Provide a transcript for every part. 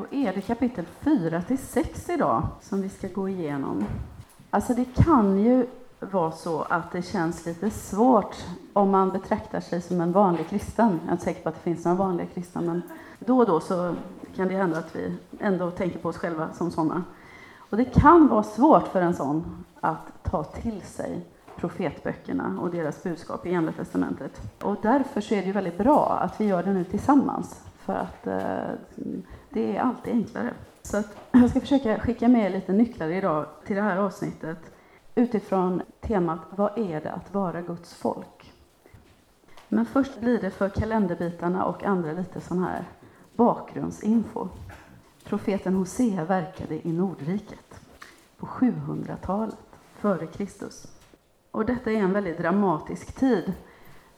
då är det kapitel 4 till 6 idag som vi ska gå igenom. Alltså det kan ju vara så att det känns lite svårt om man betraktar sig som en vanlig kristen. Jag är inte säker på att det finns några vanliga kristna, men då och då så kan det hända att vi ändå tänker på oss själva som sådana. Och det kan vara svårt för en sån att ta till sig profetböckerna och deras budskap i Gamla Testamentet. Och därför så är det ju väldigt bra att vi gör det nu tillsammans, för att eh, det är alltid enklare. Så att jag ska försöka skicka med lite nycklar idag till det här avsnittet utifrån temat Vad är det att vara Guds folk? Men först blir det för kalenderbitarna och andra lite sån här bakgrundsinfo. Profeten Hosea verkade i Nordriket på 700-talet före Kristus. Och detta är en väldigt dramatisk tid.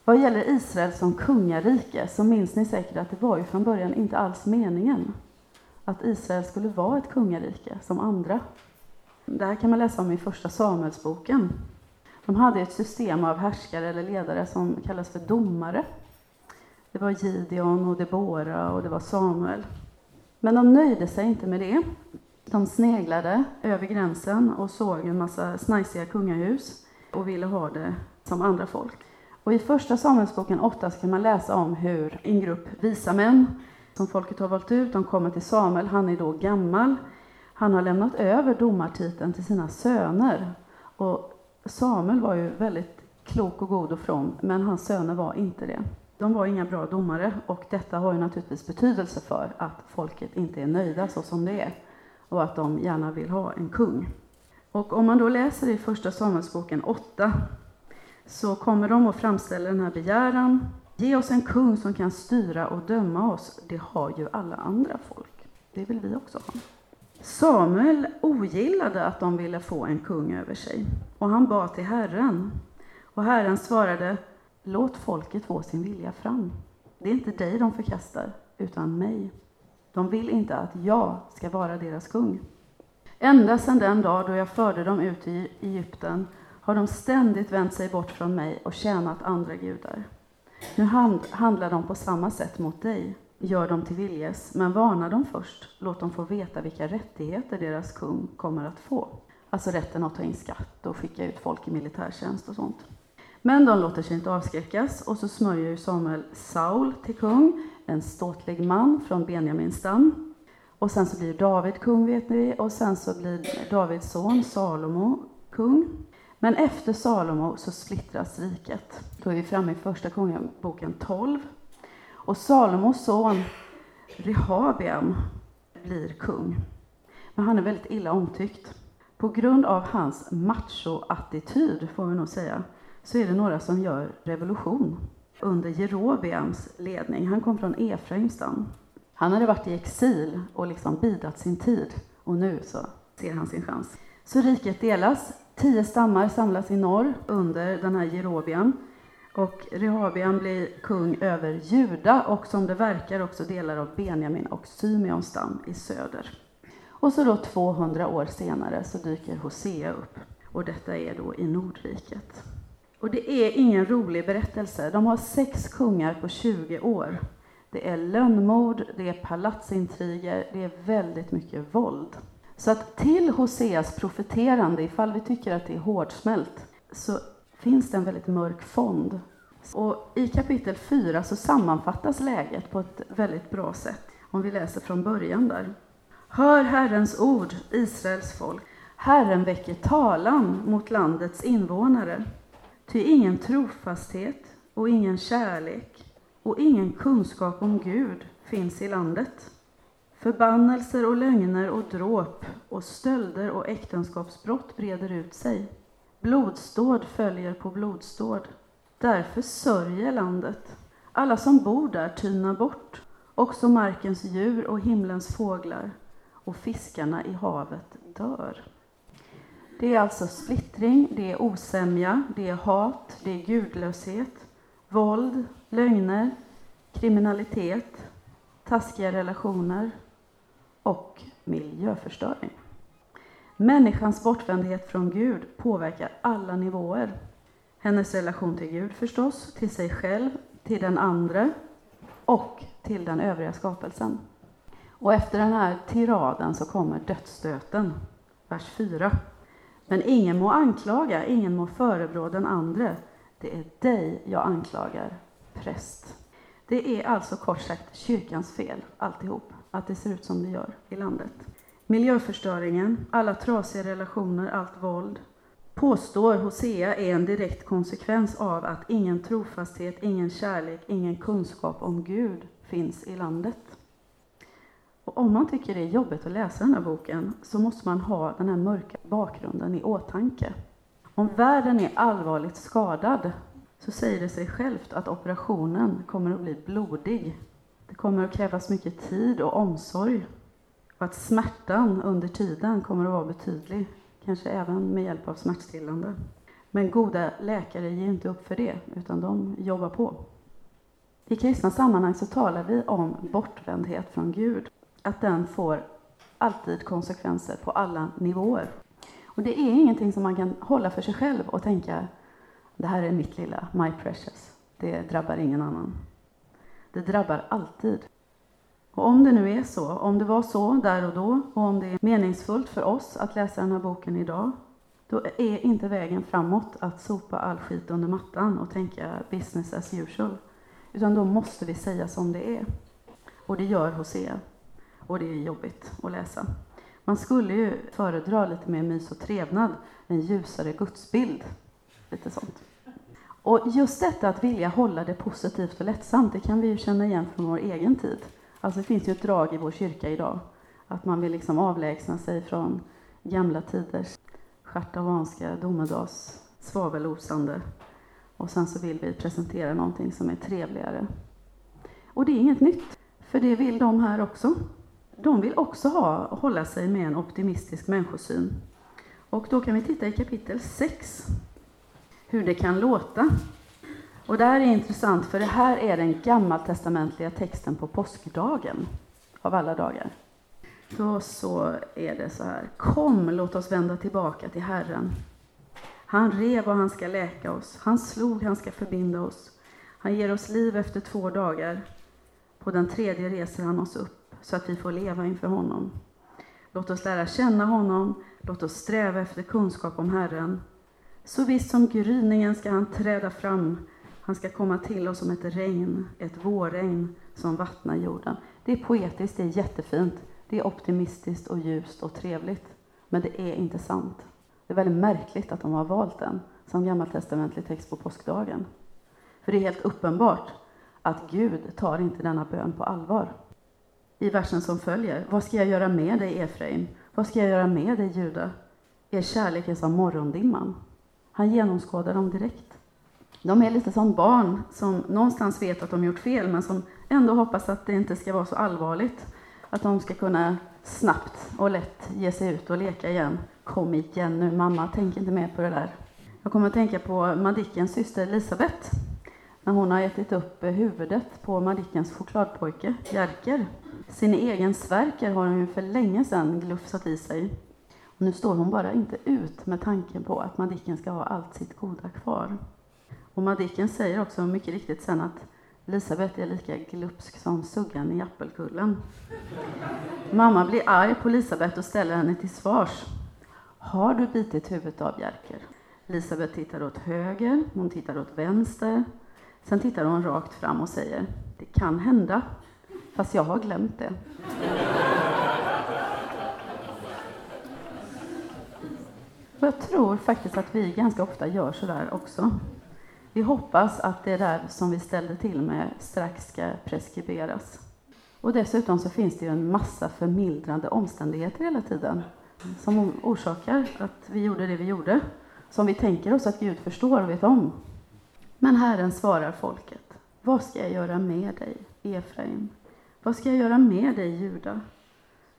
Vad gäller Israel som kungarike så minns ni säkert att det var ju från början inte alls meningen att Israel skulle vara ett kungarike som andra. Det här kan man läsa om i Första Samuelsboken. De hade ett system av härskare eller ledare som kallas för domare. Det var Gideon och Debora och det var Samuel. Men de nöjde sig inte med det. De sneglade över gränsen och såg en massa snajsiga kungahus och ville ha det som andra folk. Och I Första Samuelsboken 8 kan man läsa om hur en grupp visa män som folket har valt ut, de kommer till Samuel, han är då gammal. Han har lämnat över domartiteln till sina söner. Och Samuel var ju väldigt klok och god och from, men hans söner var inte det. De var inga bra domare och detta har ju naturligtvis betydelse för att folket inte är nöjda så som det är och att de gärna vill ha en kung. Och om man då läser i Första Samuelsboken 8 så kommer de att framställa den här begäran. Ge oss en kung som kan styra och döma oss. Det har ju alla andra folk. Det vill vi också ha. Samuel ogillade att de ville få en kung över sig och han bad till Herren. Och Herren svarade Låt folket få sin vilja fram. Det är inte dig de förkastar, utan mig. De vill inte att jag ska vara deras kung. Ända sedan den dag då jag förde dem ut i Egypten har de ständigt vänt sig bort från mig och tjänat andra gudar. Nu handlar de på samma sätt mot dig. Gör dem till viljes, men varna dem först. Låt dem få veta vilka rättigheter deras kung kommer att få. Alltså rätten att ta in skatt och skicka ut folk i militärtjänst och sånt. Men de låter sig inte avskräckas och så smörjer Samuel Saul till kung, en ståtlig man från Benjamins stam. Och sen så blir David kung vet ni, och sen så blir Davids son Salomo kung. Men efter Salomo så splittras riket. Då är vi framme i Första Kungaboken 12. Och Salomos son Rehabiam, blir kung. Men han är väldigt illa omtyckt. På grund av hans macho-attityd, får vi nog säga, så är det några som gör revolution under Jerobeams ledning. Han kom från Efraims stam. Han hade varit i exil och liksom bidat sin tid och nu så ser han sin chans. Så riket delas. Tio stammar samlas i norr under den här Jerobeam. Och Rehabiam blir kung över Juda och som det verkar också delar av Benjamin och Symeons stam i söder. Och så då 200 år senare så dyker Hosea upp och detta är då i Nordriket. Och det är ingen rolig berättelse. De har sex kungar på 20 år. Det är lönnmord, det är palatsintriger, det är väldigt mycket våld. Så att till Hoseas profeterande, ifall vi tycker att det är hårdsmält, så finns det en väldigt mörk fond. Och I kapitel 4 så sammanfattas läget på ett väldigt bra sätt, om vi läser från början där. Hör Herrens ord, Israels folk. Herren väcker talan mot landets invånare. Ty ingen trofasthet och ingen kärlek och ingen kunskap om Gud finns i landet. Förbannelser och lögner och dråp och stölder och äktenskapsbrott breder ut sig. Blodståd följer på blodståd. Därför sörjer landet. Alla som bor där tynar bort, också markens djur och himlens fåglar, och fiskarna i havet dör. Det är alltså splittring, det är osämja, det är hat, det är gudlöshet, våld, lögner, kriminalitet, taskiga relationer och miljöförstöring. Människans bortvändhet från Gud påverkar alla nivåer. Hennes relation till Gud förstås, till sig själv, till den andra och till den övriga skapelsen. Och efter den här tiraden så kommer dödsstöten, vers 4. Men ingen må anklaga, ingen må förebrå den andre. Det är dig jag anklagar, präst. Det är alltså kort sagt kyrkans fel, alltihop, att det ser ut som det gör i landet. Miljöförstöringen, alla trasiga relationer, allt våld, påstår Hosea är en direkt konsekvens av att ingen trofasthet, ingen kärlek, ingen kunskap om Gud finns i landet. Och om man tycker det är jobbigt att läsa den här boken så måste man ha den här mörka bakgrunden i åtanke. Om världen är allvarligt skadad så säger det sig självt att operationen kommer att bli blodig. Det kommer att krävas mycket tid och omsorg och att smärtan under tiden kommer att vara betydlig, kanske även med hjälp av smärtstillande. Men goda läkare ger inte upp för det, utan de jobbar på. I kristna sammanhang så talar vi om bortvändhet från Gud, att den får alltid konsekvenser på alla nivåer. Och det är ingenting som man kan hålla för sig själv och tänka det här är mitt lilla, my precious. Det drabbar ingen annan. Det drabbar alltid. Och om det nu är så, om det var så där och då och om det är meningsfullt för oss att läsa den här boken idag, då är inte vägen framåt att sopa all skit under mattan och tänka business as usual. Utan då måste vi säga som det är. Och det gör Hosea. Och det är jobbigt att läsa. Man skulle ju föredra lite mer mys och trevnad, en ljusare gudsbild. Lite sånt. Och just detta att vilja hålla det positivt och lättsamt, det kan vi ju känna igen från vår egen tid. Alltså det finns ju ett drag i vår kyrka idag, att man vill liksom avlägsna sig från gamla tiders schartavanska domedags svavelosande. Och sen så vill vi presentera någonting som är trevligare. Och det är inget nytt, för det vill de här också. De vill också ha, hålla sig med en optimistisk människosyn. Och då kan vi titta i kapitel 6, hur det kan låta. Och det här är intressant, för det här är den gammaltestamentliga texten på påskdagen, av alla dagar. Då så är det så här. Kom, låt oss vända tillbaka till Herren. Han rev och han ska läka oss. Han slog, han ska förbinda oss. Han ger oss liv efter två dagar. På den tredje reser han oss upp, så att vi får leva inför honom. Låt oss lära känna honom. Låt oss sträva efter kunskap om Herren. Så visst som gryningen ska han träda fram han ska komma till oss som ett regn, ett vårregn som vattnar jorden. Det är poetiskt, det är jättefint, det är optimistiskt och ljust och trevligt. Men det är inte sant. Det är väldigt märkligt att de har valt den som gammaltestamentlig text på påskdagen. För det är helt uppenbart att Gud tar inte denna bön på allvar. I versen som följer, vad ska jag göra med dig Efraim? Vad ska jag göra med dig Juda? Er kärlek är som morgondimman. Han genomskådar dem direkt. De är lite som barn som någonstans vet att de gjort fel, men som ändå hoppas att det inte ska vara så allvarligt. Att de ska kunna snabbt och lätt ge sig ut och leka igen. Kom igen nu mamma, tänk inte mer på det där. Jag kommer att tänka på Madickens syster Elisabeth. När hon har ätit upp huvudet på Madickens chokladpojke Jerker. Sin egen Sverker har hon ju för länge sedan glufsat i sig. Nu står hon bara inte ut med tanken på att Madicken ska ha allt sitt goda kvar. Och Madicken säger också mycket riktigt sen att Elisabet är lika glupsk som suggan i Appelkullen. Mamma blir arg på Elisabet och ställer henne till svars. Har du bitit huvudet av Jerker? Elisabet tittar åt höger, hon tittar åt vänster. Sen tittar hon rakt fram och säger, det kan hända, fast jag har glömt det. Och jag tror faktiskt att vi ganska ofta gör så där också. Vi hoppas att det där som vi ställde till med strax ska preskriberas. Och dessutom så finns det ju en massa förmildrande omständigheter hela tiden som orsakar att vi gjorde det vi gjorde, som vi tänker oss att Gud förstår och vet om. Men Herren svarar folket. Vad ska jag göra med dig, Efraim? Vad ska jag göra med dig, Juda?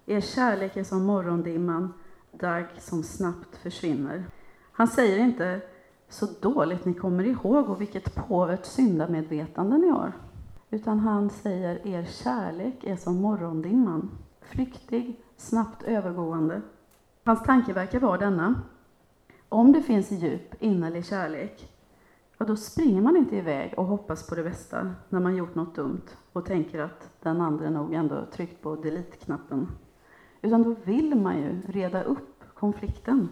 Er kärlek är som morgondimman, dagg som snabbt försvinner. Han säger inte så dåligt ni kommer ihåg och vilket påvert syndamedvetande ni har. Utan han säger, er kärlek är som morgondimman, flyktig, snabbt övergående. Hans tanke verkar vara denna. Om det finns djup, innerlig kärlek, ja, då springer man inte iväg och hoppas på det bästa när man gjort något dumt och tänker att den andra nog ändå tryckt på delete-knappen. Utan då vill man ju reda upp konflikten.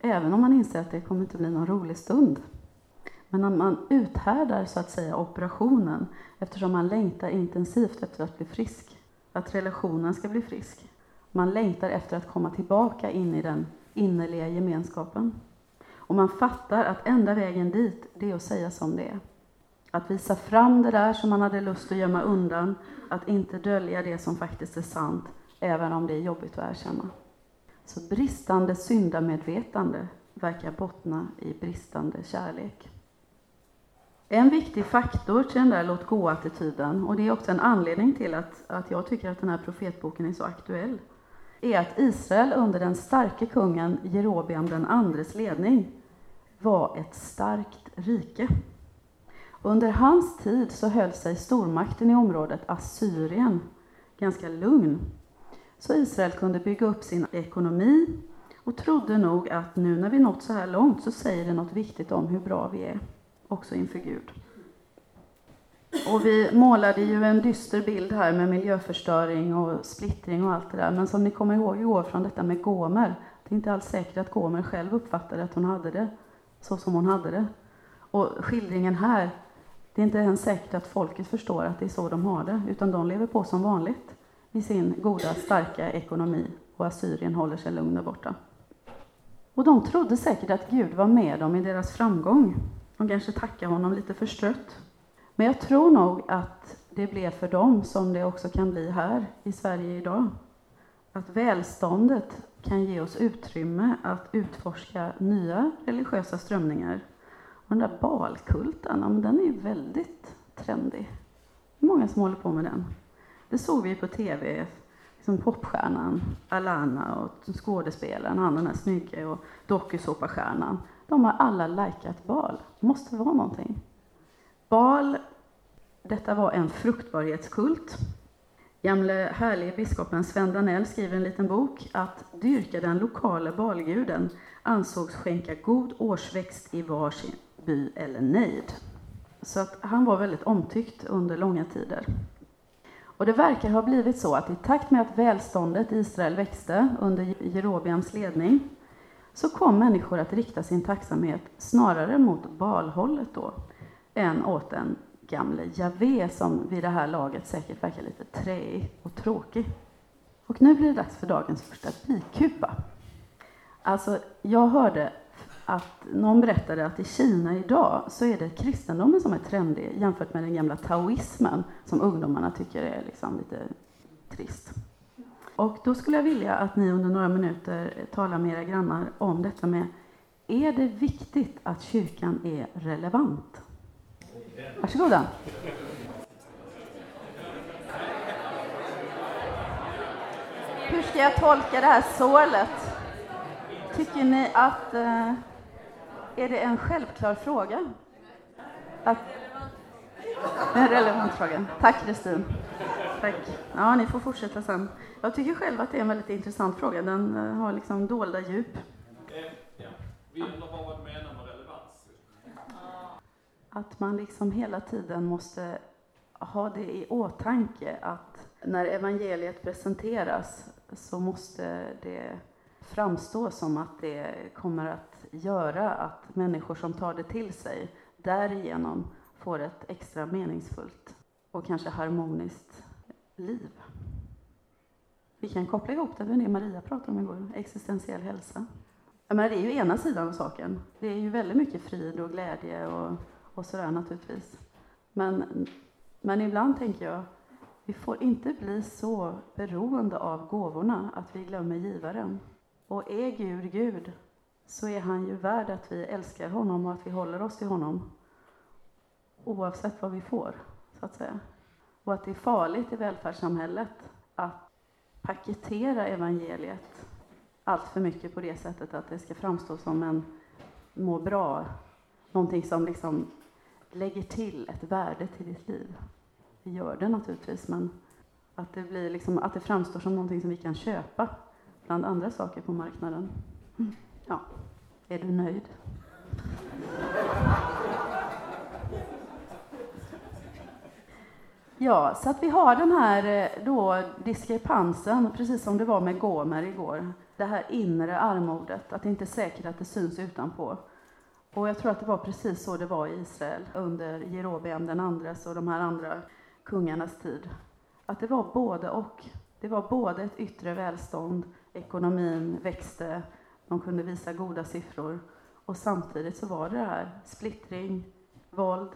Även om man inser att det kommer inte bli någon rolig stund. Men när man uthärdar så att säga operationen eftersom man längtar intensivt efter att bli frisk, att relationen ska bli frisk. Man längtar efter att komma tillbaka in i den innerliga gemenskapen. Och man fattar att enda vägen dit, det är att säga som det är. Att visa fram det där som man hade lust att gömma undan, att inte dölja det som faktiskt är sant, även om det är jobbigt att erkänna. Så bristande syndamedvetande verkar bottna i bristande kärlek. En viktig faktor till den där låt gå-attityden, och det är också en anledning till att, att jag tycker att den här profetboken är så aktuell, är att Israel under den starke kungen Jerobeam den andres ledning var ett starkt rike. Under hans tid så höll sig stormakten i området, Assyrien, ganska lugn. Så Israel kunde bygga upp sin ekonomi och trodde nog att nu när vi nått så här långt så säger det något viktigt om hur bra vi är, också inför Gud. Och vi målade ju en dyster bild här med miljöförstöring och splittring och allt det där. Men som ni kommer ihåg igår från detta med Gomer, det är inte alls säkert att Gomer själv uppfattade att hon hade det så som hon hade det. Och skildringen här, det är inte ens säkert att folket förstår att det är så de har det, utan de lever på som vanligt i sin goda, starka ekonomi och Assyrien håller sig lugn där borta. Och de trodde säkert att Gud var med dem i deras framgång. De kanske tackade honom lite förstrött. Men jag tror nog att det blev för dem som det också kan bli här i Sverige idag. Att välståndet kan ge oss utrymme att utforska nya religiösa strömningar. Och den där balkulten, den är ju väldigt trendig. Det är många som håller på med den. Det såg vi på tv, liksom popstjärnan Alana och skådespelaren, han den här snygge och dokusåpastjärnan. De har alla likat bal. Det måste vara någonting. Bal, detta var en fruktbarhetskult Gamle härlige biskopen Sven Danell skriver en liten bok att dyrka den lokala balguden ansågs skänka god årsväxt i varsin by eller nejd. Så att han var väldigt omtyckt under långa tider. Och det verkar ha blivit så att i takt med att välståndet i Israel växte under Jerobiams ledning så kom människor att rikta sin tacksamhet snarare mot balhållet då än åt den gamle Javé som vid det här laget säkert verkar lite träig och tråkig. Och nu blir det dags för dagens första bikupa. Alltså, jag hörde att någon berättade att i Kina idag så är det kristendomen som är trendig jämfört med den gamla taoismen som ungdomarna tycker är liksom lite trist. Och då skulle jag vilja att ni under några minuter talar med era grannar om detta med är det viktigt att kyrkan är relevant? Varsågoda. Hur ska jag tolka det här sålet? Tycker ni att... Eh, är det en självklar fråga? Att, en relevant fråga. Tack, Kristin. Tack. Ja, ni får fortsätta sen. Jag tycker själv att det är en väldigt intressant fråga. Den eh, har liksom dolda djup. Vi undrar vad menar med att man liksom hela tiden måste ha det i åtanke att när evangeliet presenteras så måste det framstå som att det kommer att göra att människor som tar det till sig därigenom får ett extra meningsfullt och kanske harmoniskt liv. Vi kan koppla ihop det med det Maria pratade om igår, existentiell hälsa. Men det är ju ena sidan av saken. Det är ju väldigt mycket frid och glädje och och sådär naturligtvis. Men, men ibland tänker jag, vi får inte bli så beroende av gåvorna att vi glömmer givaren. Och är Gud Gud, så är han ju värd att vi älskar honom och att vi håller oss till honom. Oavsett vad vi får, så att säga. Och att det är farligt i välfärdssamhället att paketera evangeliet allt för mycket på det sättet att det ska framstå som en må bra, någonting som liksom lägger till ett värde till ditt liv. Det gör det naturligtvis, men att det, blir liksom, att det framstår som någonting som vi kan köpa bland andra saker på marknaden. Mm. Ja, är du nöjd? Ja, så att vi har den här eh, då diskrepansen, precis som det var med Gomer igår. Det här inre armodet, att det inte är säkert att det syns utanpå. Och jag tror att det var precis så det var i Israel under Jerobeam den andres och de här andra kungarnas tid. Att det var både och. Det var både ett yttre välstånd, ekonomin växte, de kunde visa goda siffror. Och samtidigt så var det det här splittring, våld,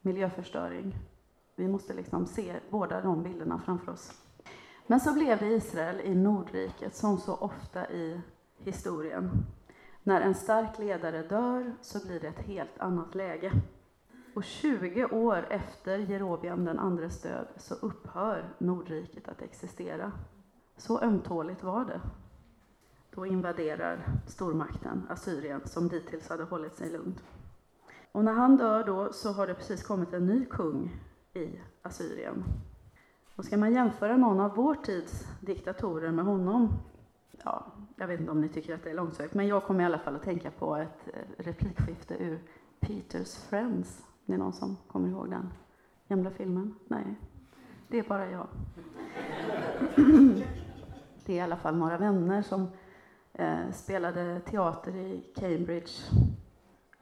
miljöförstöring. Vi måste liksom se båda de bilderna framför oss. Men så blev det Israel i Nordriket, som så ofta i historien. När en stark ledare dör så blir det ett helt annat läge. Och 20 år efter Jerobiam den andres död så upphör Nordriket att existera. Så ömtåligt var det. Då invaderar stormakten Assyrien, som dittills hade hållit sig lugnt. Och när han dör då så har det precis kommit en ny kung i Assyrien. Och ska man jämföra någon av vår tids diktatorer med honom, ja, jag vet inte om ni tycker att det är långsökt, men jag kommer i alla fall att tänka på ett eh, replikskifte ur Peters Friends. Det är någon som kommer ihåg den gamla filmen? Nej, det är bara jag. Det är i alla fall några vänner som eh, spelade teater i Cambridge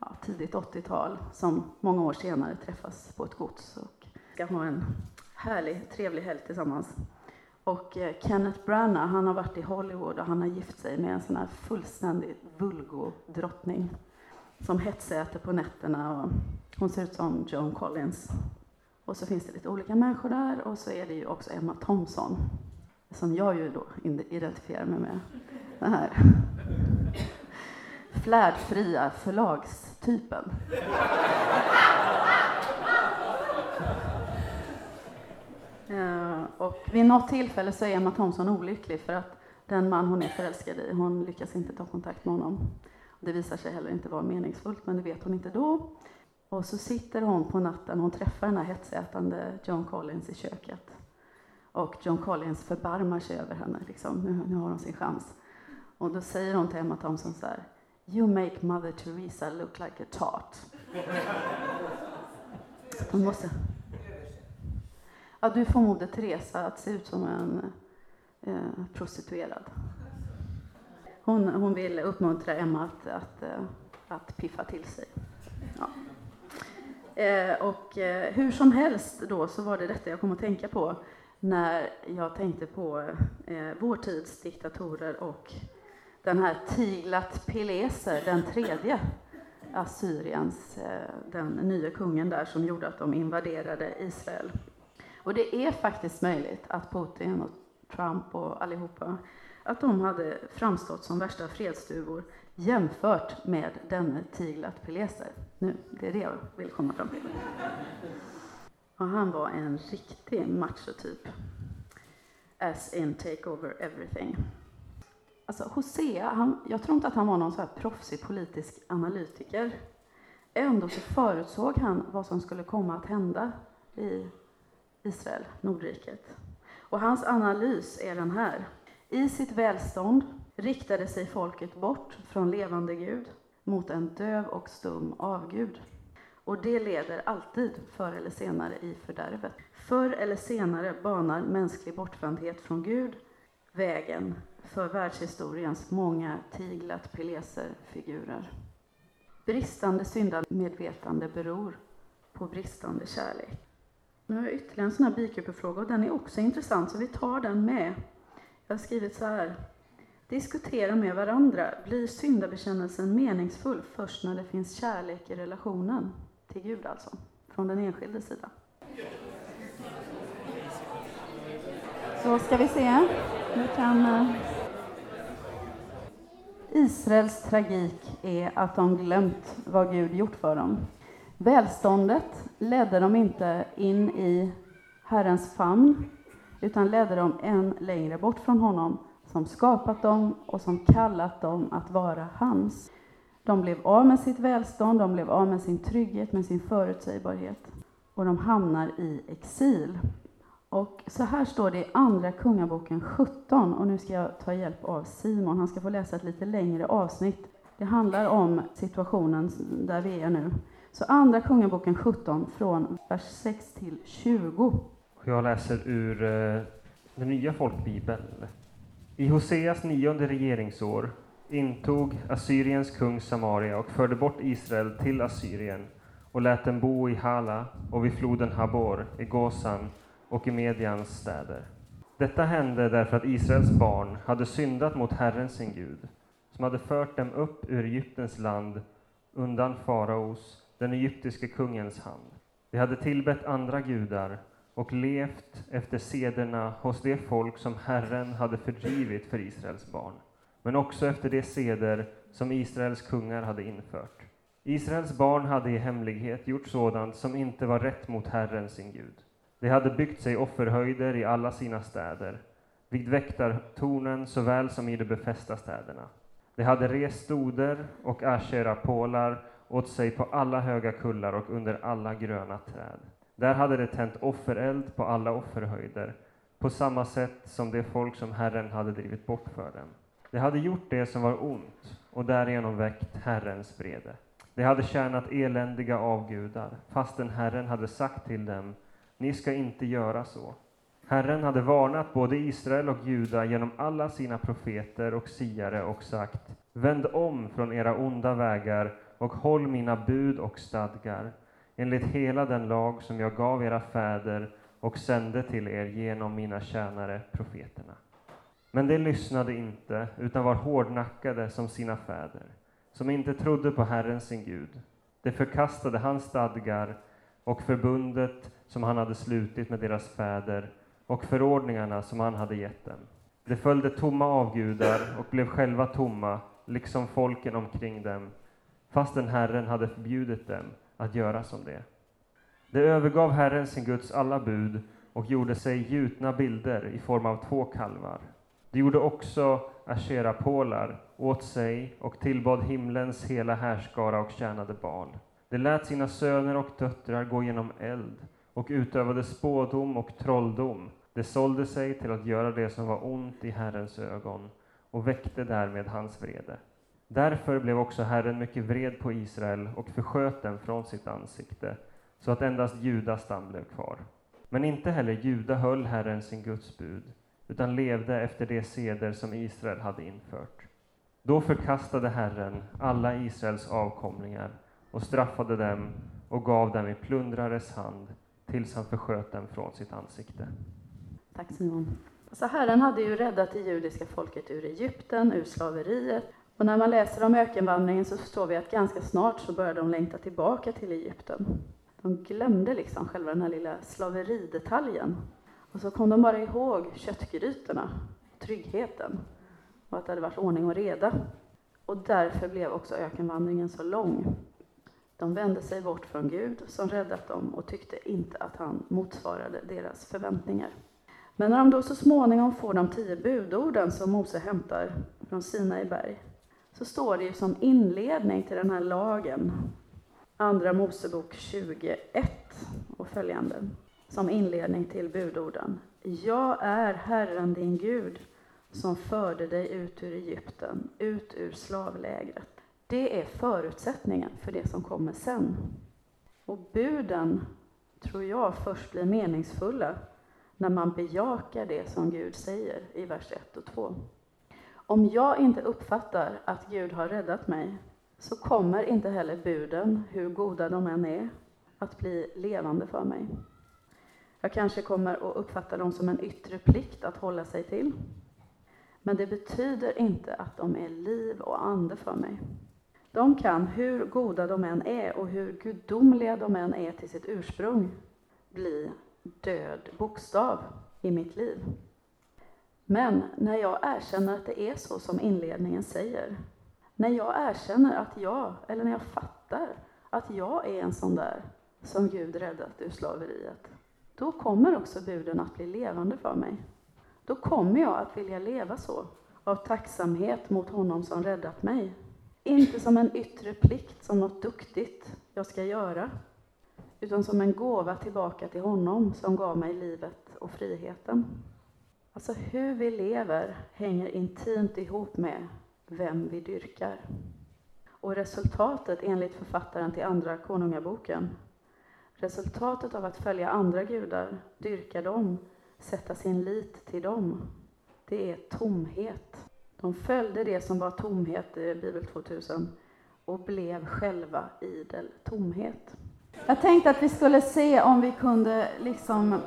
ja, tidigt 80-tal som många år senare träffas på ett gods och ska ha en härlig, trevlig helg tillsammans. Och eh, Kenneth Branagh, han har varit i Hollywood och han har gift sig med en sån här fullständig vulgo-drottning som hetsäter på nätterna och hon ser ut som Joan Collins. Och så finns det lite olika människor där och så är det ju också Emma Thompson som jag ju då identifierar mig med. Den här flärdfria förlagstypen. Eh, och vid något tillfälle så är Emma Thompson olycklig för att den man hon är förälskad i, hon lyckas inte ta kontakt med honom. Det visar sig heller inte vara meningsfullt, men det vet hon inte då. Och så sitter hon på natten, hon träffar den här hetsätande John Collins i köket. Och John Collins förbarmar sig över henne, liksom. nu, nu har hon sin chans. Och då säger hon till Emma Thompson så här, You make Mother Teresa look like a tart. Hon måste... Ja, du får Moder Teresa att se ut som en eh, prostituerad. Hon, hon vill uppmuntra Emma att, att, eh, att piffa till sig. Ja. Eh, och eh, hur som helst då så var det detta jag kom att tänka på när jag tänkte på eh, vår tids diktatorer och den här Tiglat Pileser, den tredje Assyriens, eh, den nya kungen där som gjorde att de invaderade Israel. Och det är faktiskt möjligt att Putin och Trump och allihopa, att de hade framstått som värsta fredsduvor jämfört med denne Tiglat Pileser. Nu, det är det jag vill komma fram till. Och han var en riktig machotyp. As in take over everything. Alltså Hosea, han, jag tror inte att han var någon så här proffsig politisk analytiker. Ändå så förutsåg han vad som skulle komma att hända i Israel, Nordriket. Och hans analys är den här. I sitt välstånd riktade sig folket bort från levande Gud mot en döv och stum avgud. Och det leder alltid, förr eller senare, i fördärvet. Förr eller senare banar mänsklig bortvändhet från Gud vägen för världshistoriens många tiglat pileser-figurer. Bristande syndamedvetande beror på bristande kärlek. Nu har jag ytterligare en sån här bikupefråga och den är också intressant så vi tar den med. Jag har skrivit så här. Diskutera med varandra. Blir syndabekännelsen meningsfull först när det finns kärlek i relationen? Till Gud alltså, från den enskilde sida. Så ska vi se. nu kan... Eh, Israels tragik är att de glömt vad Gud gjort för dem. Välståndet ledde dem inte in i Herrens famn, utan ledde dem än längre bort från honom som skapat dem och som kallat dem att vara hans. De blev av med sitt välstånd, de blev av med sin trygghet, med sin förutsägbarhet och de hamnar i exil. Och så här står det i Andra Kungaboken 17, och nu ska jag ta hjälp av Simon. Han ska få läsa ett lite längre avsnitt. Det handlar om situationen där vi är nu. Så Andra Kungaboken 17, från vers 6 till 20. Jag läser ur eh, den nya folkbibeln. I Hoseas nionde regeringsår intog Assyriens kung Samaria och förde bort Israel till Assyrien och lät dem bo i Hala och vid floden Habor, i Gosan och i Medians städer. Detta hände därför att Israels barn hade syndat mot Herren sin Gud, som hade fört dem upp ur Egyptens land undan faraos, den egyptiske kungens hand. De hade tillbett andra gudar och levt efter sederna hos det folk som Herren hade fördrivit för Israels barn, men också efter de seder som Israels kungar hade infört. Israels barn hade i hemlighet gjort sådant som inte var rätt mot Herren sin Gud. De hade byggt sig offerhöjder i alla sina städer, vid väktartornen såväl som i de befästa städerna. De hade rest stoder och asherapålar åt sig på alla höga kullar och under alla gröna träd. Där hade de tänt offereld på alla offerhöjder, på samma sätt som det folk som Herren hade drivit bort för dem. De hade gjort det som var ont och därigenom väckt Herrens vrede. De hade tjänat eländiga avgudar, fastän Herren hade sagt till dem, ni ska inte göra så. Herren hade varnat både Israel och Juda genom alla sina profeter och siare och sagt, vänd om från era onda vägar och håll mina bud och stadgar, enligt hela den lag som jag gav era fäder och sände till er genom mina tjänare profeterna. Men de lyssnade inte, utan var hårdnackade som sina fäder som inte trodde på Herren sin Gud. De förkastade hans stadgar och förbundet som han hade slutit med deras fäder och förordningarna som han hade gett dem. De följde tomma avgudar och blev själva tomma, liksom folken omkring dem, fastän Herren hade förbjudit dem att göra som det. De övergav Herren sin Guds alla bud och gjorde sig gjutna bilder i form av två kalvar. De gjorde också asherapålar åt sig och tillbad himlens hela härskara och tjänade Baal. De lät sina söner och döttrar gå genom eld och utövade spådom och trolldom. De sålde sig till att göra det som var ont i Herrens ögon och väckte därmed hans vrede. Därför blev också Herren mycket vred på Israel och försköt dem från sitt ansikte, så att endast Judas stam blev kvar. Men inte heller Juda höll Herren sin Guds bud, utan levde efter de seder som Israel hade infört. Då förkastade Herren alla Israels avkomlingar och straffade dem och gav dem i plundrares hand tills han försköt dem från sitt ansikte. Tack Simon. Så Herren hade ju räddat det judiska folket ur Egypten, ur slaveriet. Och när man läser om ökenvandringen så förstår vi att ganska snart så började de längta tillbaka till Egypten. De glömde liksom själva den här lilla slaveridetaljen. Och så kom de bara ihåg köttgrytorna, tryggheten och att det hade varit ordning och reda. Och därför blev också ökenvandringen så lång. De vände sig bort från Gud som räddat dem och tyckte inte att han motsvarade deras förväntningar. Men när de då så småningom får de tio budorden som Mose hämtar från Sinai berg, så står det ju som inledning till den här lagen, Andra Mosebok 21 och följande, som inledning till budorden. Jag är Herren din Gud som förde dig ut ur Egypten, ut ur slavlägret. Det är förutsättningen för det som kommer sen. Och buden, tror jag, först blir meningsfulla när man bejakar det som Gud säger i vers 1 och 2. Om jag inte uppfattar att Gud har räddat mig så kommer inte heller buden, hur goda de än är, att bli levande för mig. Jag kanske kommer att uppfatta dem som en yttre plikt att hålla sig till. Men det betyder inte att de är liv och ande för mig. De kan, hur goda de än är och hur gudomliga de än är till sitt ursprung, bli död bokstav i mitt liv. Men när jag erkänner att det är så som inledningen säger, när jag erkänner att jag, eller när jag fattar att jag är en sån där som Gud räddat ur slaveriet, då kommer också buden att bli levande för mig. Då kommer jag att vilja leva så, av tacksamhet mot honom som räddat mig. Inte som en yttre plikt, som något duktigt jag ska göra, utan som en gåva tillbaka till honom som gav mig livet och friheten. Alltså hur vi lever hänger intimt ihop med vem vi dyrkar. Och resultatet enligt författaren till Andra Konungaboken Resultatet av att följa andra gudar, dyrka dem, sätta sin lit till dem, det är tomhet. De följde det som var tomhet i Bibel 2000 och blev själva idel tomhet. Jag tänkte att vi skulle se om vi kunde, liksom,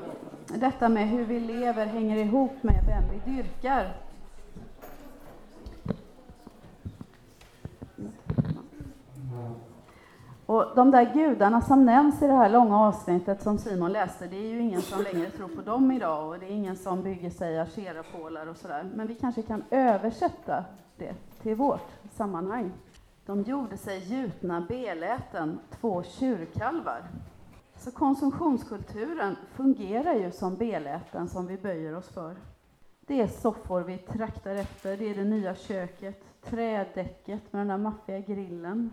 detta med hur vi lever hänger ihop med vem vi dyrkar. Och de där gudarna som nämns i det här långa avsnittet som Simon läste, det är ju ingen som längre tror på dem idag och det är ingen som bygger sig asherapålar och sådär. Men vi kanske kan översätta det till vårt sammanhang. De gjorde sig gjutna beläten, två tjurkalvar. Så konsumtionskulturen fungerar ju som beläten som vi böjer oss för. Det är soffor vi traktar efter, det är det nya köket, trädäcket med den där maffiga grillen,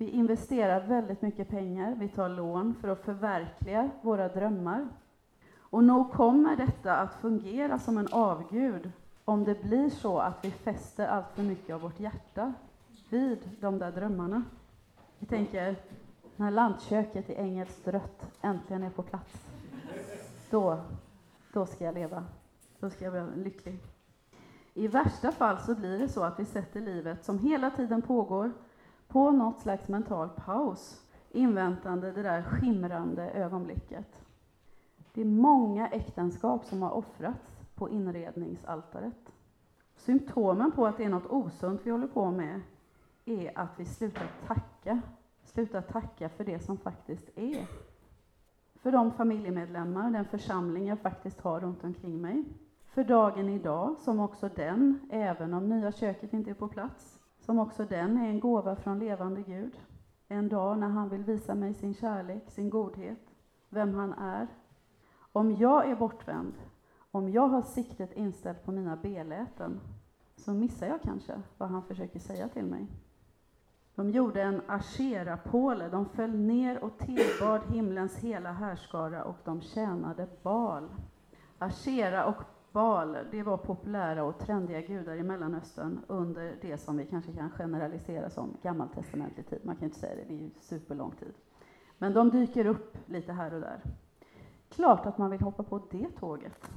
vi investerar väldigt mycket pengar, vi tar lån för att förverkliga våra drömmar. Och nog kommer detta att fungera som en avgud om det blir så att vi fäster allt för mycket av vårt hjärta vid de där drömmarna. Vi tänker, när lantköket i engelskt rött äntligen är på plats, då, då ska jag leva. Då ska jag bli lycklig. I värsta fall så blir det så att vi sätter livet, som hela tiden pågår, på något slags mental paus, inväntande det där skimrande ögonblicket. Det är många äktenskap som har offrats på inredningsaltaret. Symptomen på att det är något osunt vi håller på med är att vi slutar tacka, slutar tacka för det som faktiskt är. För de familjemedlemmar, den församling jag faktiskt har runt omkring mig. För dagen idag, som också den, även om nya köket inte är på plats, som också den är en gåva från levande Gud. En dag när han vill visa mig sin kärlek, sin godhet, vem han är. Om jag är bortvänd, om jag har siktet inställt på mina beläten, så missar jag kanske vad han försöker säga till mig. De gjorde en asherapåle, de föll ner och tillbad himlens hela härskara och de tjänade Bal. Ashera och Baal, det var populära och trendiga gudar i Mellanöstern under det som vi kanske kan generalisera som gammaltestamentlig tid. Man kan inte säga det, det är ju superlång tid. Men de dyker upp lite här och där. Klart att man vill hoppa på det tåget.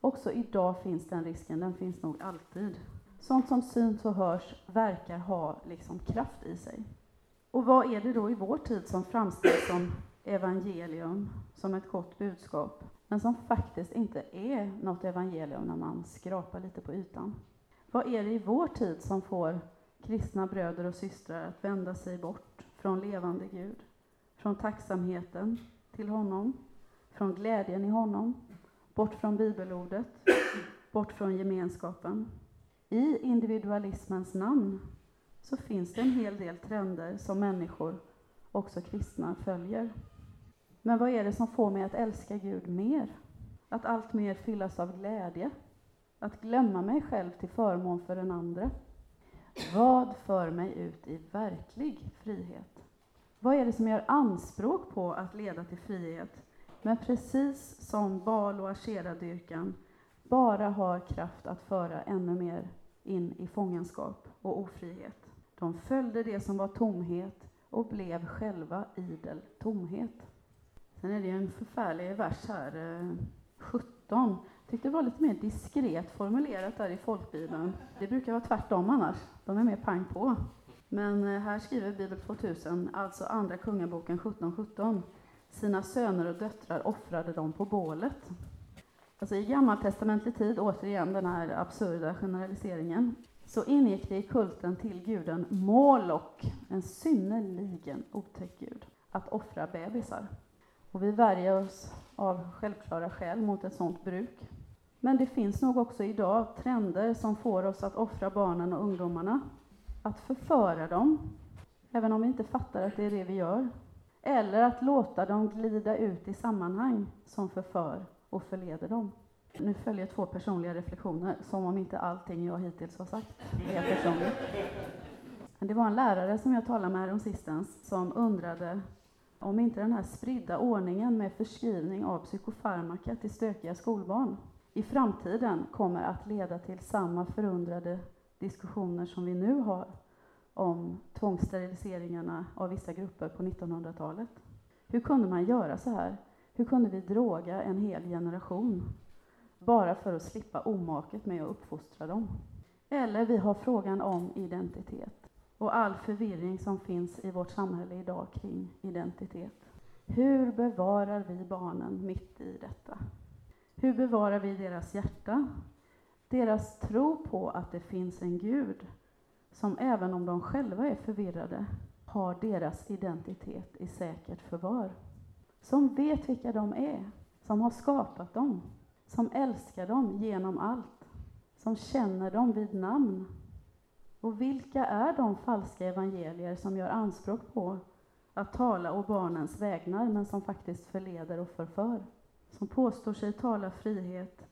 Också idag finns den risken, den finns nog alltid. Sånt som syns och hörs verkar ha liksom kraft i sig. Och vad är det då i vår tid som framställs som evangelium, som ett gott budskap? Men som faktiskt inte är något evangelium när man skrapar lite på ytan. Vad är det i vår tid som får kristna bröder och systrar att vända sig bort från levande Gud, från tacksamheten till honom, från glädjen i honom, bort från bibelordet, bort från gemenskapen? I individualismens namn så finns det en hel del trender som människor, också kristna, följer. Men vad är det som får mig att älska Gud mer? Att allt mer fyllas av glädje? Att glömma mig själv till förmån för den andra? Vad för mig ut i verklig frihet? Vad är det som gör anspråk på att leda till frihet, men precis som bal och asheradyrkan bara har kraft att föra ännu mer in i fångenskap och ofrihet? De följde det som var tomhet och blev själva idel tomhet. Sen är det en förfärlig vers här, eh, 17. Jag tyckte det var lite mer diskret formulerat där i folkbibeln. Det brukar vara tvärtom annars. De är mer pang på. Men eh, här skriver Bibel 2000, alltså Andra Kungaboken 17.17. Sina söner och döttrar offrade de på bålet. Alltså I gammaltestamentlig tid, återigen den här absurda generaliseringen, så ingick det i kulten till guden Molok, en synnerligen otäck gud, att offra bebisar. Och vi värjer oss av självklara skäl mot ett sådant bruk. Men det finns nog också idag trender som får oss att offra barnen och ungdomarna, att förföra dem, även om vi inte fattar att det är det vi gör, eller att låta dem glida ut i sammanhang som förför och förleder dem. Nu följer två personliga reflektioner, som om inte allting jag hittills har sagt är personligt. Det var en lärare som jag talade med häromsistens som undrade om inte den här spridda ordningen med förskrivning av psykofarmaka till stökiga skolbarn i framtiden kommer att leda till samma förundrade diskussioner som vi nu har om tvångssteriliseringarna av vissa grupper på 1900-talet. Hur kunde man göra så här? Hur kunde vi droga en hel generation? Bara för att slippa omaket med att uppfostra dem. Eller vi har frågan om identitet och all förvirring som finns i vårt samhälle idag kring identitet. Hur bevarar vi barnen mitt i detta? Hur bevarar vi deras hjärta? Deras tro på att det finns en Gud som även om de själva är förvirrade har deras identitet i säkert förvar. Som vet vilka de är, som har skapat dem, som älskar dem genom allt, som känner dem vid namn. Och vilka är de falska evangelier som gör anspråk på att tala å barnens vägnar, men som faktiskt förleder och förför? Som påstår sig tala frihet,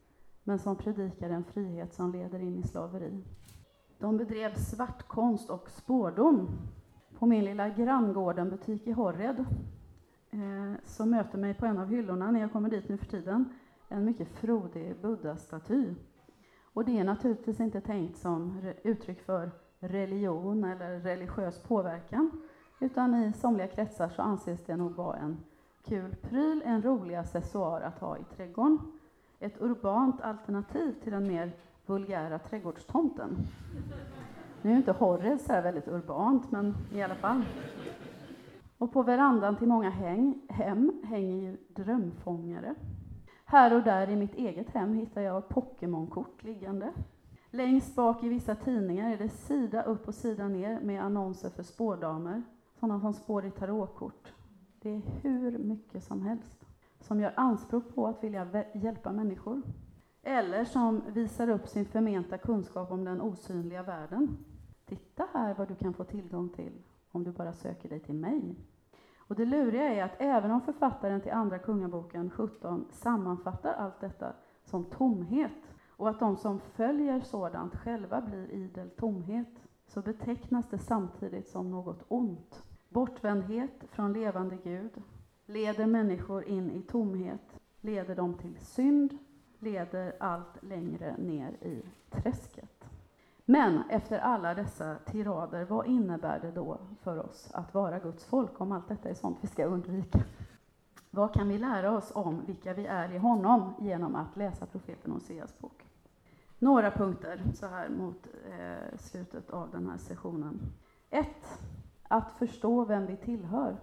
men som predikar en frihet som leder in i slaveri. De bedrev svartkonst och spårdom. På min lilla granngården-butik i Horred eh, så möter mig på en av hyllorna när jag kommer dit nu för tiden en mycket frodig buddha-staty. Och det är naturligtvis inte tänkt som uttryck för religion eller religiös påverkan, utan i somliga kretsar så anses det nog vara en kul pryl, en rolig accessoar att ha i trädgården. Ett urbant alternativ till den mer vulgära trädgårdstomten. Nu är ju inte Horred så väldigt urbant, men i alla fall. Och på verandan till många häng, hem hänger ju drömfångare. Här och där i mitt eget hem hittar jag Pokémonkort liggande. Längst bak i vissa tidningar är det sida upp och sida ner med annonser för spårdamer, sådana som spår i tarotkort. Det är hur mycket som helst som gör anspråk på att vilja hjälpa människor. Eller som visar upp sin förmenta kunskap om den osynliga världen. Titta här vad du kan få tillgång till om du bara söker dig till mig. Och det luriga är att även om författaren till Andra Kungaboken 17 sammanfattar allt detta som tomhet och att de som följer sådant själva blir idel tomhet, så betecknas det samtidigt som något ont. Bortvändhet från levande Gud leder människor in i tomhet, leder dem till synd, leder allt längre ner i träsket. Men efter alla dessa tirader, vad innebär det då för oss att vara Guds folk, om allt detta är sånt vi ska undvika? Vad kan vi lära oss om vilka vi är i honom genom att läsa profeten Hoseas bok? Några punkter så här mot eh, slutet av den här sessionen. 1. Att förstå vem vi tillhör.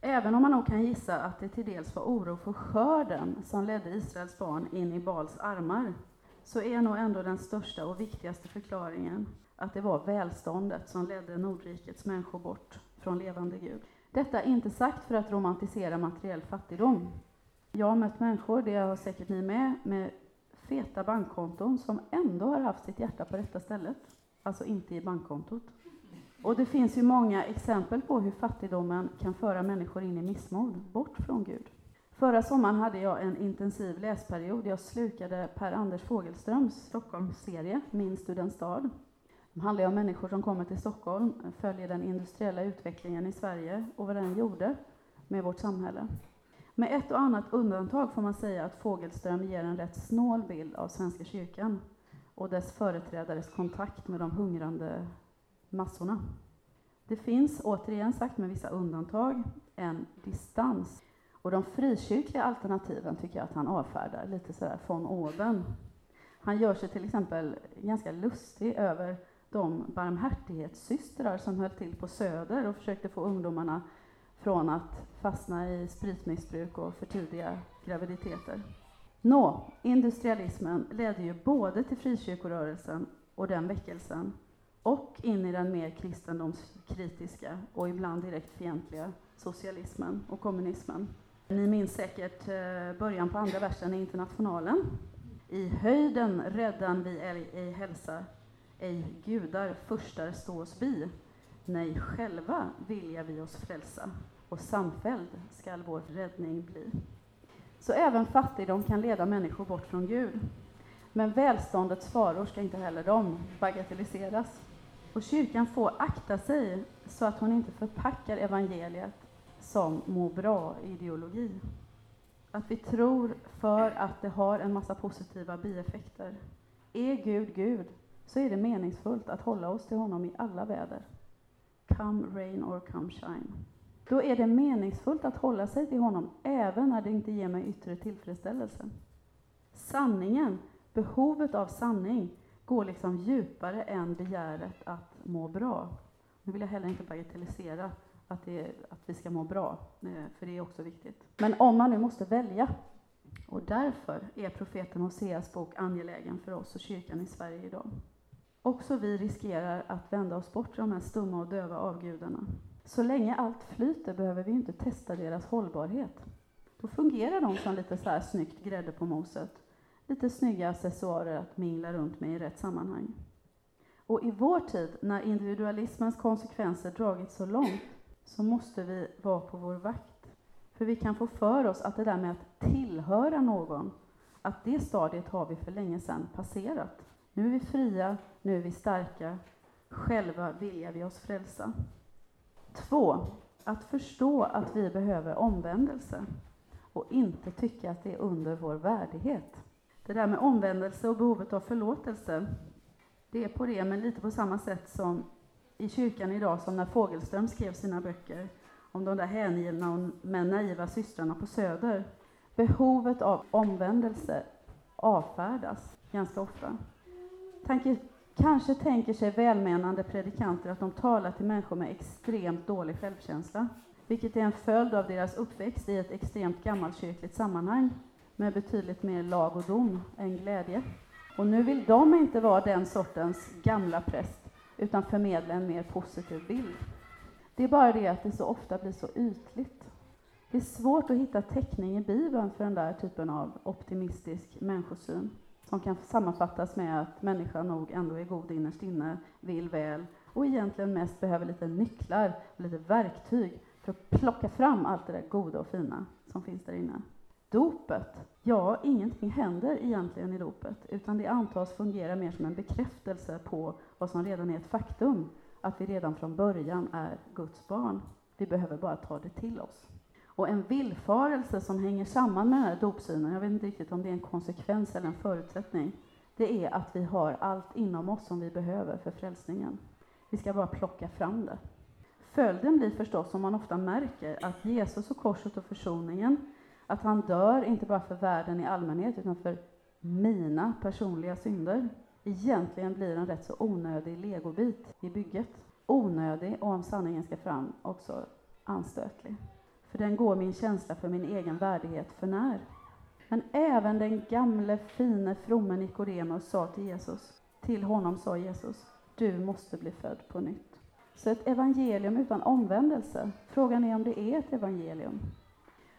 Även om man nog kan gissa att det till dels var oro för skörden som ledde Israels barn in i Bals armar, så är nog ändå den största och viktigaste förklaringen att det var välståndet som ledde Nordrikets människor bort från levande Gud. Detta är inte sagt för att romantisera materiell fattigdom. Jag har mött människor, det har säkert ni med, med feta bankkonton som ändå har haft sitt hjärta på rätta stället, alltså inte i bankkontot. Och det finns ju många exempel på hur fattigdomen kan föra människor in i missmod, bort från Gud. Förra sommaren hade jag en intensiv läsperiod. Jag slukade Per Anders Fogelströms Stockholmsserie Minns du den stad? Den handlar om människor som kommer till Stockholm, följer den industriella utvecklingen i Sverige och vad den gjorde med vårt samhälle. Med ett och annat undantag får man säga att Fogelström ger en rätt snål bild av Svenska kyrkan och dess företrädares kontakt med de hungrande massorna. Det finns, återigen sagt med vissa undantag, en distans. Och de frikyrkliga alternativen tycker jag att han avfärdar lite sådär från oben. Han gör sig till exempel ganska lustig över de barmhärtighetssystrar som höll till på Söder och försökte få ungdomarna från att fastna i spritmissbruk och för tidiga graviditeter. Nå, industrialismen ledde ju både till frikyrkorörelsen och den väckelsen och in i den mer kristendomskritiska och ibland direkt fientliga socialismen och kommunismen. Ni minns säkert eh, början på andra versen i Internationalen. I höjden räddan vi ej hälsa, ej gudar förstar stå oss bi. Nej, själva vilja vi oss frälsa, och samfälld skall vår räddning bli. Så även fattigdom kan leda människor bort från Gud. Men välståndets faror ska inte heller de bagatelliseras. Och kyrkan får akta sig så att hon inte förpackar evangeliet som må bra-ideologi. Att vi tror för att det har en massa positiva bieffekter. Är Gud Gud, så är det meningsfullt att hålla oss till honom i alla väder. Come rain or come shine. Då är det meningsfullt att hålla sig till honom, även när det inte ger mig yttre tillfredsställelse. Sanningen, behovet av sanning, går liksom djupare än begäret att må bra. Nu vill jag heller inte bagatellisera att, det, att vi ska må bra, eh, för det är också viktigt. Men om man nu måste välja, och därför är profeten Hoseas bok angelägen för oss och kyrkan i Sverige idag. Också vi riskerar att vända oss bort från de här stumma och döva avgudarna. Så länge allt flyter behöver vi inte testa deras hållbarhet. Då fungerar de som lite så här snyggt grädde på moset. Lite snygga accessoarer att mingla runt med i rätt sammanhang. Och i vår tid, när individualismens konsekvenser dragit så långt, så måste vi vara på vår vakt. För vi kan få för oss att det där med att tillhöra någon, att det stadiet har vi för länge sedan passerat. Nu är vi fria, nu är vi starka, själva vilja vi oss frälsa. Två, att förstå att vi behöver omvändelse och inte tycka att det är under vår värdighet. Det där med omvändelse och behovet av förlåtelse, det är på det, men lite på samma sätt som i kyrkan idag, som när Fogelström skrev sina böcker om de där hängivna men naiva systrarna på Söder. Behovet av omvändelse avfärdas ganska ofta. Tanke, kanske tänker sig välmenande predikanter att de talar till människor med extremt dålig självkänsla, vilket är en följd av deras uppväxt i ett extremt gammalkyrkligt sammanhang med betydligt mer lag och dom än glädje. Och nu vill de inte vara den sortens gamla präst, utan förmedla en mer positiv bild. Det är bara det att det så ofta blir så ytligt. Det är svårt att hitta täckning i Bibeln för den där typen av optimistisk människosyn som kan sammanfattas med att människan nog ändå är god innerst inne, vill väl och egentligen mest behöver lite nycklar lite verktyg för att plocka fram allt det där goda och fina som finns där inne. Dopet, ja, ingenting händer egentligen i dopet, utan det antas fungera mer som en bekräftelse på vad som redan är ett faktum, att vi redan från början är Guds barn. Vi behöver bara ta det till oss. Och en villfarelse som hänger samman med den här dopsynen, jag vet inte riktigt om det är en konsekvens eller en förutsättning, det är att vi har allt inom oss som vi behöver för frälsningen. Vi ska bara plocka fram det. Följden blir förstås, som man ofta märker, att Jesus och korset och försoningen, att han dör inte bara för världen i allmänhet, utan för mina personliga synder, egentligen blir en rätt så onödig legobit i bygget. Onödig och om sanningen ska fram också anstötlig för den går min känsla för min egen värdighet för när. Men även den gamle, fine, fromme Nikodemus sa till Jesus, till honom sa Jesus, du måste bli född på nytt. Så ett evangelium utan omvändelse, frågan är om det är ett evangelium.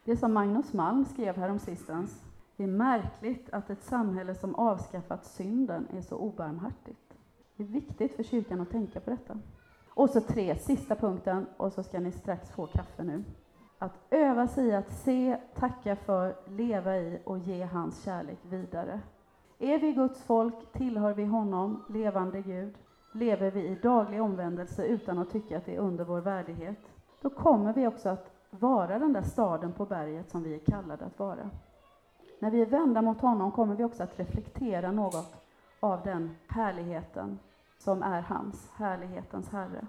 Det som Magnus Malm skrev häromsistens, det är märkligt att ett samhälle som avskaffat synden är så obarmhärtigt. Det är viktigt för kyrkan att tänka på detta. Och så tre, sista punkten, och så ska ni strax få kaffe nu. Att öva sig i att se, tacka för, leva i och ge hans kärlek vidare. Är vi Guds folk, tillhör vi honom, levande Gud, lever vi i daglig omvändelse utan att tycka att det är under vår värdighet, då kommer vi också att vara den där staden på berget som vi är kallade att vara. När vi är vända mot honom kommer vi också att reflektera något av den härligheten som är hans, härlighetens Herre.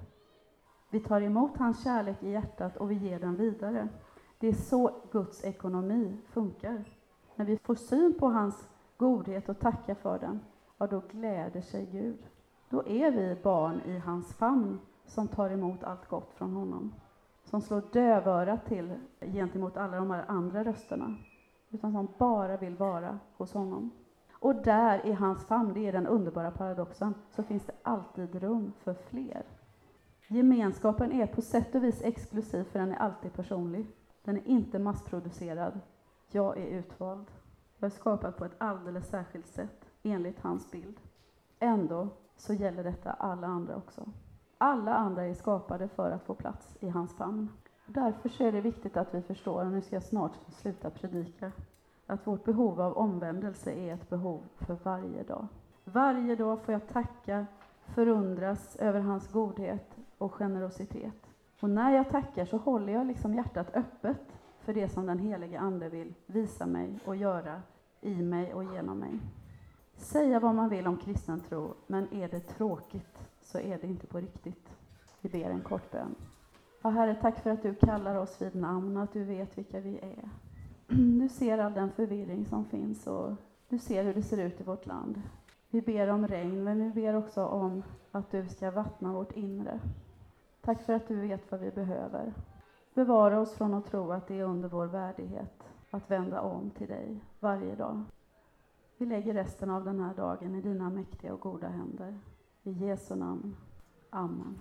Vi tar emot hans kärlek i hjärtat och vi ger den vidare. Det är så Guds ekonomi funkar. När vi får syn på hans godhet och tackar för den, ja, då gläder sig Gud. Då är vi barn i hans famn som tar emot allt gott från honom. Som slår dövörat till gentemot alla de här andra rösterna. Utan som bara vill vara hos honom. Och där i hans famn, det är den underbara paradoxen, så finns det alltid rum för fler. Gemenskapen är på sätt och vis exklusiv, för den är alltid personlig. Den är inte massproducerad. Jag är utvald. Jag är skapad på ett alldeles särskilt sätt, enligt hans bild. Ändå så gäller detta alla andra också. Alla andra är skapade för att få plats i hans famn. Därför så är det viktigt att vi förstår, och nu ska jag snart sluta predika, att vårt behov av omvändelse är ett behov för varje dag. Varje dag får jag tacka, förundras över hans godhet och generositet. Och när jag tackar så håller jag liksom hjärtat öppet för det som den helige Ande vill visa mig och göra i mig och genom mig. Säga vad man vill om kristen tro, men är det tråkigt så är det inte på riktigt. Vi ber en kort bön. Ja, Herre, tack för att du kallar oss vid namn och att du vet vilka vi är. Du ser all den förvirring som finns och du ser hur det ser ut i vårt land. Vi ber om regn, men vi ber också om att du ska vattna vårt inre. Tack för att du vet vad vi behöver. Bevara oss från att tro att det är under vår värdighet att vända om till dig varje dag. Vi lägger resten av den här dagen i dina mäktiga och goda händer. I Jesu namn. Amen.